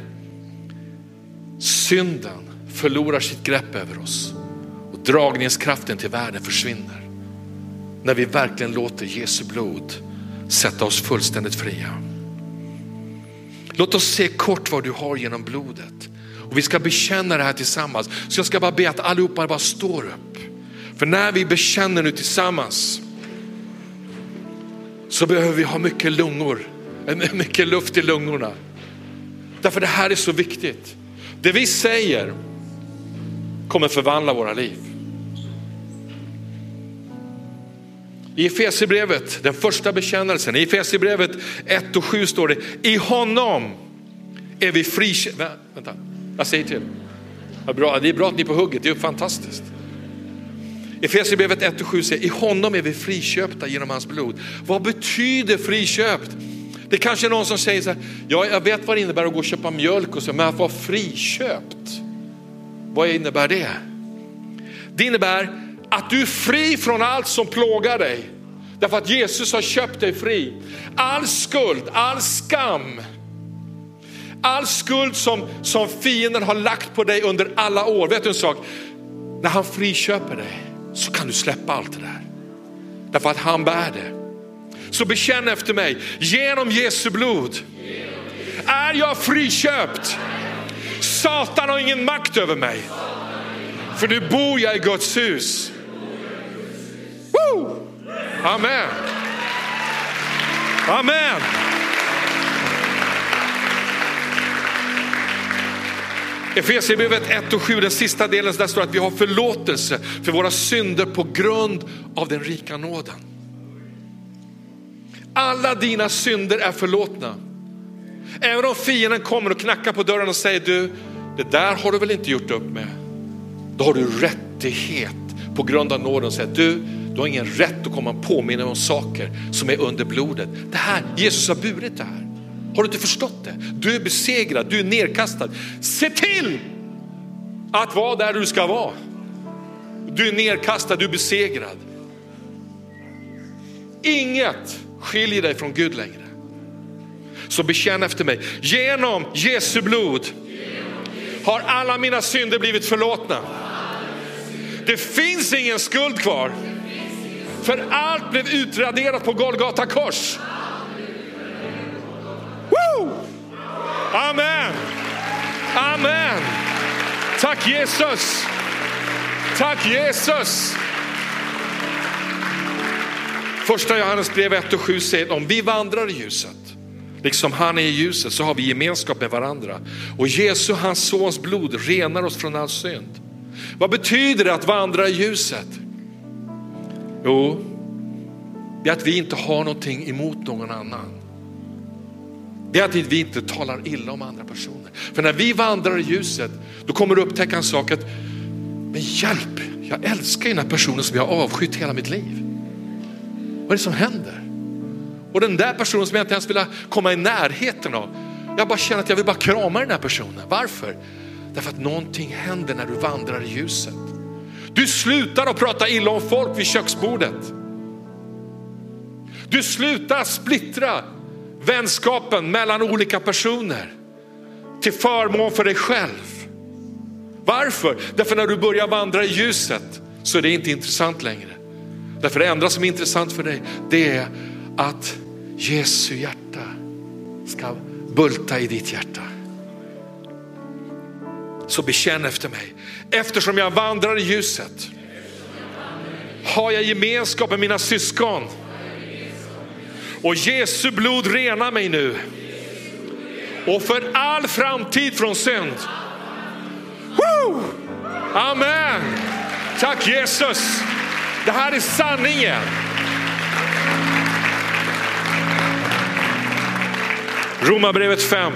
synden förlorar sitt grepp över oss och dragningskraften till världen försvinner. När vi verkligen låter Jesu blod sätta oss fullständigt fria. Låt oss se kort vad du har genom blodet. Och vi ska bekänna det här tillsammans. Så jag ska bara be att allihopa bara står upp. För när vi bekänner nu tillsammans så behöver vi ha mycket lungor, eh, mycket luft i lungorna. Därför det här är så viktigt. Det vi säger kommer förvandla våra liv. I Efesierbrevet, den första bekännelsen, i Efesierbrevet 1 och 7 står det, i honom är vi friköpta. Vänta, jag säger till. Ja, bra. Det är bra att ni är på hugget, det är fantastiskt. Efesierbrevet 1 och 7 säger, i honom är vi friköpta genom hans blod. Vad betyder friköpt? Det kanske är någon som säger så här, ja jag vet vad det innebär att gå och köpa mjölk och så, men att vara friköpt, vad innebär det? Det innebär att du är fri från allt som plågar dig. Därför att Jesus har köpt dig fri. All skuld, all skam, all skuld som, som fienden har lagt på dig under alla år. Vet du en sak? När han friköper dig så kan du släppa allt det där. Därför att han bär det. Så bekänn efter mig, genom Jesu blod är jag friköpt. Satan har ingen makt över mig. För nu bor jag i Guds hus. Woo! Amen. Amen. Efesierbrevet 1 och 7, den sista delen, där står att vi har förlåtelse för våra synder på grund av den rika nåden. Alla dina synder är förlåtna. Även om fienden kommer och knackar på dörren och säger du, det där har du väl inte gjort upp med. Då har du rättighet på grund av nåden att säga du, du har ingen rätt att komma och påminna om saker som är under blodet. Det här, Jesus har burit det här. Har du inte förstått det? Du är besegrad, du är nedkastad. Se till att vara där du ska vara. Du är nedkastad, du är besegrad. Inget skiljer dig från Gud längre. Så bekänn efter mig. Genom Jesu blod har alla mina synder blivit förlåtna. Det finns ingen skuld kvar. För allt blev utraderat på Golgata kors. Woo! Amen. Amen. Tack Jesus. Tack Jesus. Första Johannes brev 1 och 7 säger om vi vandrar i ljuset, liksom han är i ljuset så har vi gemenskap med varandra. Och Jesu, hans sons blod renar oss från all synd. Vad betyder det att vandra i ljuset? Jo, det är att vi inte har någonting emot någon annan. Det är att vi inte talar illa om andra personer. För när vi vandrar i ljuset, då kommer du upptäcka en sak att, men hjälp, jag älskar den här personen som jag har avskytt hela mitt liv. Vad är det som händer? Och den där personen som jag inte ens vill komma i närheten av, jag bara känner att jag vill bara krama den här personen. Varför? Därför att någonting händer när du vandrar i ljuset. Du slutar att prata illa om folk vid köksbordet. Du slutar splittra vänskapen mellan olika personer till förmån för dig själv. Varför? Därför när du börjar vandra i ljuset så är det inte intressant längre. Därför det enda som är intressant för dig det är att Jesu hjärta ska bulta i ditt hjärta. Så bekänn efter mig. Eftersom jag vandrar i ljuset har jag gemenskap med mina syskon. Och Jesu blod renar mig nu. Och för all framtid från synd. Woo! Amen. Tack Jesus. Det här är sanningen. Romarbrevet 5.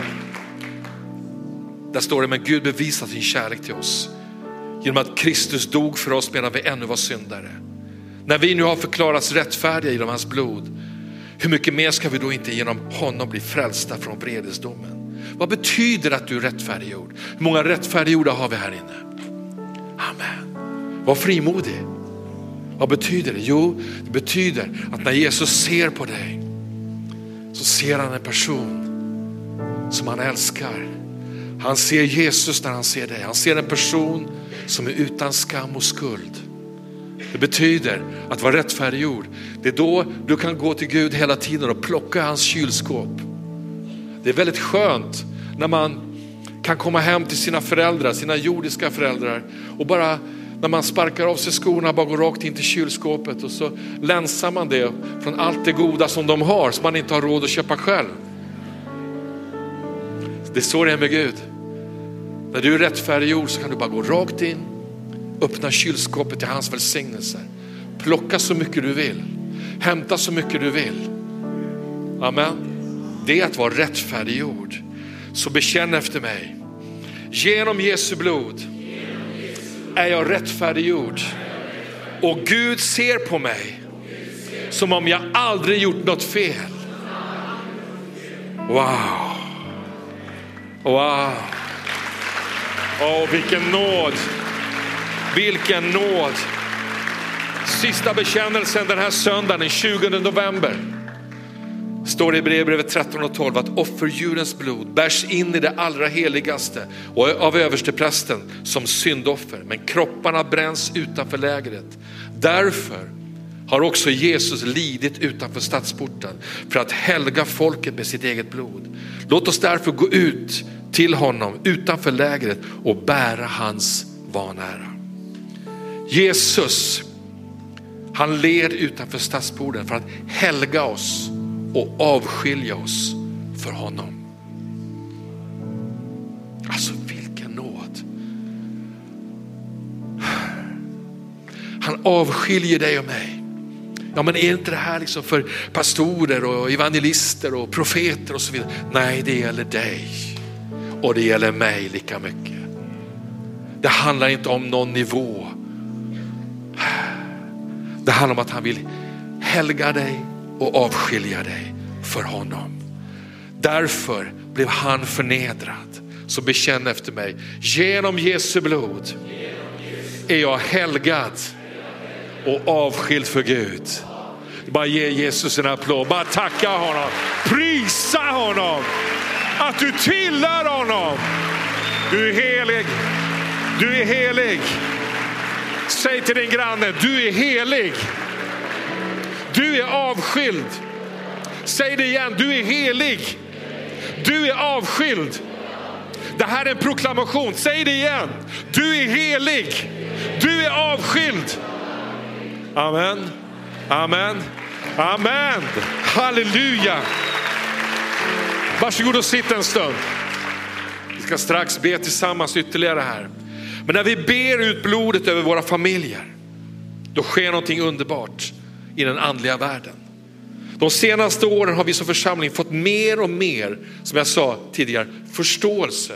Där står det, men Gud bevisar sin kärlek till oss genom att Kristus dog för oss medan vi ännu var syndare. När vi nu har förklarats rättfärdiga genom hans blod, hur mycket mer ska vi då inte genom honom bli frälsta från vredesdomen? Vad betyder att du är rättfärdiggjord? Hur många rättfärdiggjorda har vi här inne? Amen. Var frimodig. Vad betyder det? Jo, det betyder att när Jesus ser på dig så ser han en person som han älskar. Han ser Jesus när han ser dig. Han ser en person som är utan skam och skuld. Det betyder att vara rättfärdiggjord. Det är då du kan gå till Gud hela tiden och plocka hans kylskåp. Det är väldigt skönt när man kan komma hem till sina föräldrar, sina jordiska föräldrar och bara när man sparkar av sig skorna bara går rakt in till kylskåpet och så länsar man det från allt det goda som de har som man inte har råd att köpa själv. Det är så det är med Gud. När du är rättfärdiggjord så kan du bara gå rakt in, öppna kylskåpet till hans välsignelser. Plocka så mycket du vill, hämta så mycket du vill. Amen. Det är att vara rättfärdiggjord. Så bekänn efter mig. Genom Jesu blod är jag rättfärdiggjord. Och Gud ser på mig som om jag aldrig gjort något fel. Wow. Wow. Åh, vilken nåd. Vilken nåd. Sista bekännelsen den här söndagen, den 20 november. Står det i Hebreerbrevet 13 och 12 att offerdjurens blod bärs in i det allra heligaste och av översteprästen som syndoffer. Men kropparna bränns utanför lägret. Därför har också Jesus lidit utanför stadsporten för att helga folket med sitt eget blod. Låt oss därför gå ut till honom utanför lägret och bära hans vanära. Jesus, han led utanför stadsporten för att helga oss och avskilja oss för honom. Alltså vilken nåd. Han avskiljer dig och mig. Ja men är inte det här liksom för pastorer och evangelister och profeter och så vidare? Nej, det gäller dig och det gäller mig lika mycket. Det handlar inte om någon nivå. Det handlar om att han vill helga dig och avskilja dig för honom. Därför blev han förnedrad. Så bekänn efter mig, genom Jesu blod är jag helgad och avskild för Gud. Bara ge Jesus en applåd, bara tacka honom, prisa honom att du tillhör honom. Du är helig, du är helig. Säg till din granne, du är helig. Du är avskild. Säg det igen, du är helig. Du är avskild. Det här är en proklamation, säg det igen. Du är helig. Du är avskild. Amen, amen, amen. Halleluja. Varsågod och sitt en stund. Vi ska strax be tillsammans ytterligare här. Men när vi ber ut blodet över våra familjer, då sker någonting underbart i den andliga världen. De senaste åren har vi som församling fått mer och mer, som jag sa tidigare, förståelse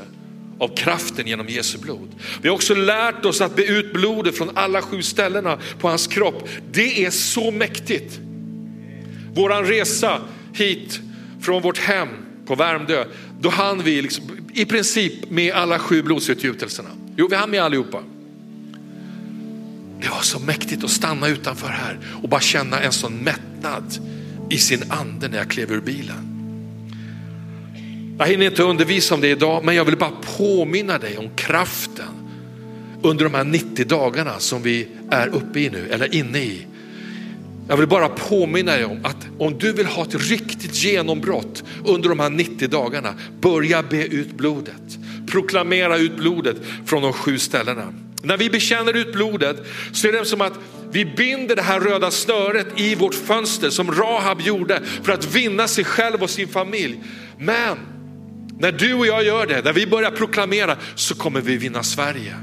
av kraften genom Jesu blod. Vi har också lärt oss att be ut blodet från alla sju ställena på hans kropp. Det är så mäktigt. Våran resa hit från vårt hem på Värmdö, då hann vi liksom, i princip med alla sju blodsutgjutelserna. Jo, vi hann med allihopa. Det var så mäktigt att stanna utanför här och bara känna en sån mättnad i sin ande när jag klev ur bilen. Jag hinner inte undervisa om det idag, men jag vill bara påminna dig om kraften under de här 90 dagarna som vi är uppe i nu, eller inne i. Jag vill bara påminna dig om att om du vill ha ett riktigt genombrott under de här 90 dagarna, börja be ut blodet. Proklamera ut blodet från de sju ställena. När vi bekänner ut blodet så är det som att vi binder det här röda snöret i vårt fönster som Rahab gjorde för att vinna sig själv och sin familj. Men när du och jag gör det, när vi börjar proklamera så kommer vi vinna Sverige.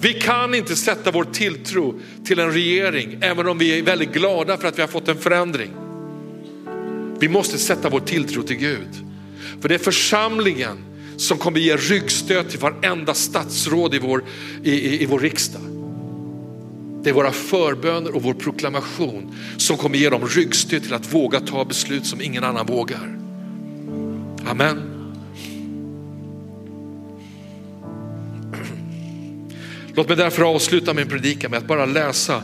Vi kan inte sätta vår tilltro till en regering, även om vi är väldigt glada för att vi har fått en förändring. Vi måste sätta vår tilltro till Gud. För det är församlingen som kommer ge ryggstöd till varenda statsråd i vår, i, i, i vår riksdag. Det är våra förböner och vår proklamation som kommer ge dem ryggstöd till att våga ta beslut som ingen annan vågar. Amen. Låt mig därför avsluta min predikan med att bara läsa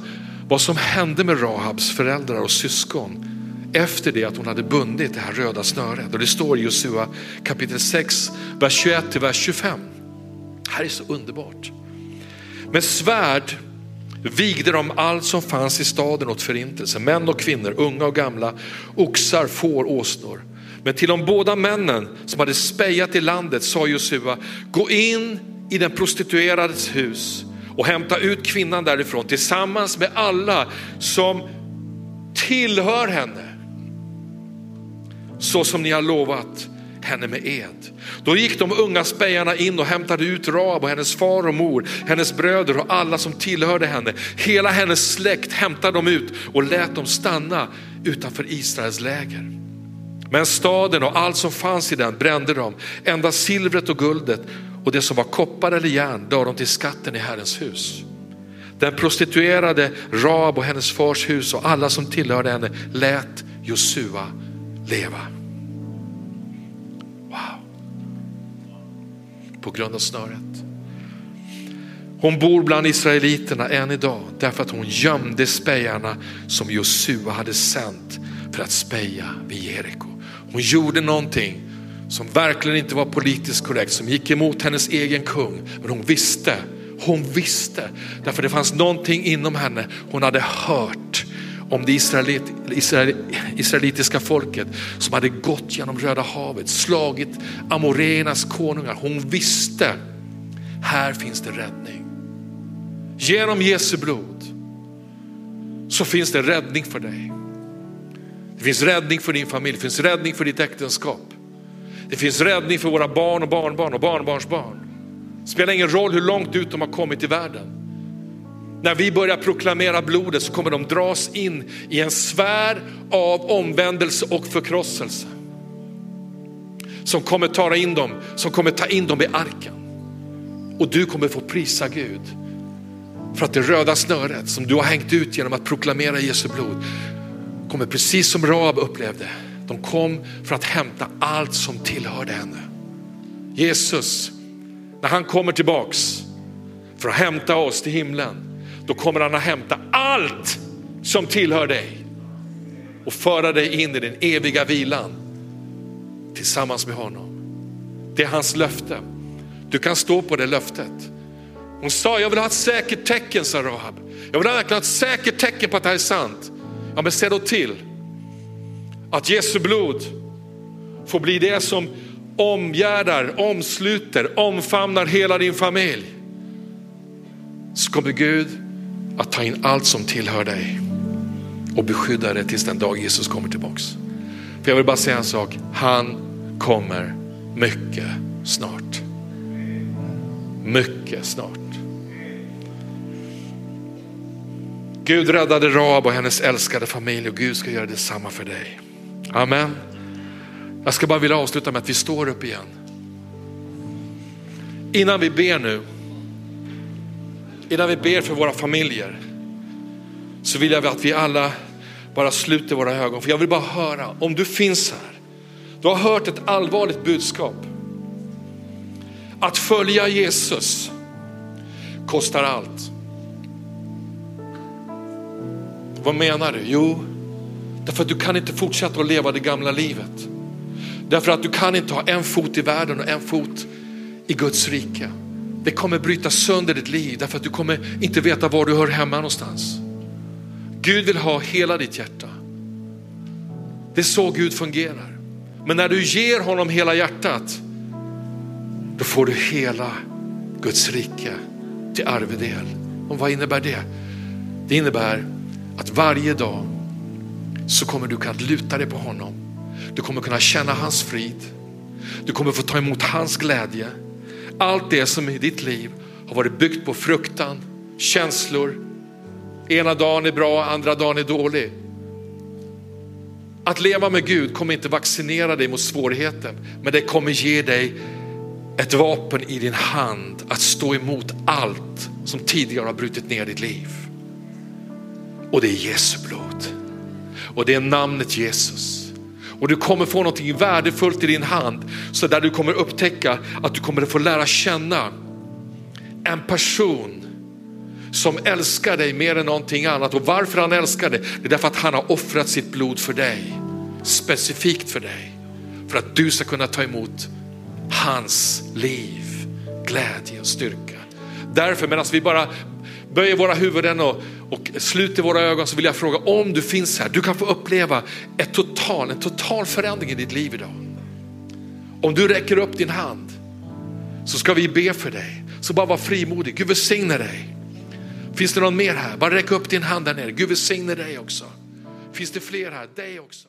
vad som hände med Rahabs föräldrar och syskon efter det att hon hade bundit det här röda snöret. Och det står i Josua kapitel 6, vers 21 till vers 25. Det här är så underbart. Med svärd vigde de allt som fanns i staden åt förintelse, män och kvinnor, unga och gamla, oxar, får, åsnor. Men till de båda männen som hade spejat i landet sa Josua, gå in i den prostituerades hus och hämta ut kvinnan därifrån tillsammans med alla som tillhör henne. Så som ni har lovat henne med ed. Då gick de unga spejarna in och hämtade ut Rab och hennes far och mor, hennes bröder och alla som tillhörde henne. Hela hennes släkt hämtade de ut och lät dem stanna utanför Israels läger. Men staden och allt som fanns i den brände de, endast silvret och guldet och det som var koppar eller järn lade de till skatten i Herrens hus. Den prostituerade Rab och hennes fars hus och alla som tillhörde henne lät Josua leva. Wow. På grund av snöret. Hon bor bland israeliterna än idag därför att hon gömde spejarna som Josua hade sänt för att speja vid Jeriko. Hon gjorde någonting som verkligen inte var politiskt korrekt, som gick emot hennes egen kung. Men hon visste, hon visste, därför det fanns någonting inom henne. Hon hade hört om det israelit, israel, israelitiska folket som hade gått genom Röda havet, slagit Amoreernas konungar. Hon visste, här finns det räddning. Genom Jesu blod så finns det räddning för dig. Det finns räddning för din familj, det finns räddning för ditt äktenskap. Det finns räddning för våra barn och barnbarn och barnbarnsbarn. Det spelar ingen roll hur långt ut de har kommit i världen. När vi börjar proklamera blodet så kommer de dras in i en sfär av omvändelse och förkrosselse. Som kommer ta in dem, som kommer ta in dem i arken. Och du kommer få prisa Gud för att det röda snöret som du har hängt ut genom att proklamera Jesu blod kommer precis som Raab upplevde. De kom för att hämta allt som tillhörde henne. Jesus, när han kommer tillbaks för att hämta oss till himlen, då kommer han att hämta allt som tillhör dig och föra dig in i den eviga vilan tillsammans med honom. Det är hans löfte. Du kan stå på det löftet. Hon sa, jag vill ha ett säkert tecken, sa Rahab. Jag vill verkligen ha ett säkert tecken på att det här är sant. Ja, men se då till att Jesu blod får bli det som omgärdar, omsluter, omfamnar hela din familj. Så kommer Gud att ta in allt som tillhör dig och beskydda det tills den dag Jesus kommer tillbaks. För jag vill bara säga en sak, han kommer mycket snart. Mycket snart. Gud räddade Rab och hennes älskade familj och Gud ska göra detsamma för dig. Amen. Jag ska bara vilja avsluta med att vi står upp igen. Innan vi ber nu, innan vi ber för våra familjer, så vill jag att vi alla bara sluter våra ögon. För jag vill bara höra, om du finns här, du har hört ett allvarligt budskap. Att följa Jesus kostar allt. Vad menar du? Jo, därför att du kan inte fortsätta att leva det gamla livet. Därför att du kan inte ha en fot i världen och en fot i Guds rike. Det kommer bryta sönder ditt liv därför att du kommer inte veta var du hör hemma någonstans. Gud vill ha hela ditt hjärta. Det är så Gud fungerar. Men när du ger honom hela hjärtat, då får du hela Guds rike till arvedel. Och vad innebär det? Det innebär att varje dag så kommer du kunna luta dig på honom. Du kommer kunna känna hans frid. Du kommer få ta emot hans glädje. Allt det som i ditt liv har varit byggt på fruktan, känslor. Ena dagen är bra, andra dagen är dålig. Att leva med Gud kommer inte vaccinera dig mot svårigheten, men det kommer ge dig ett vapen i din hand att stå emot allt som tidigare har brutit ner ditt liv. Och det är Jesu blod. Och det är namnet Jesus. Och du kommer få någonting värdefullt i din hand så där du kommer upptäcka att du kommer få lära känna en person som älskar dig mer än någonting annat. Och varför han älskar dig, det är därför att han har offrat sitt blod för dig. Specifikt för dig. För att du ska kunna ta emot hans liv, glädje och styrka. Därför medan vi bara böjer våra huvuden och, och slut i våra ögon så vill jag fråga om du finns här, du kan få uppleva ett total, en total förändring i ditt liv idag. Om du räcker upp din hand så ska vi be för dig. Så bara var frimodig, Gud välsigne dig. Finns det någon mer här? Bara räck upp din hand där nere. Gud välsigne dig också. Finns det fler här? Dig också.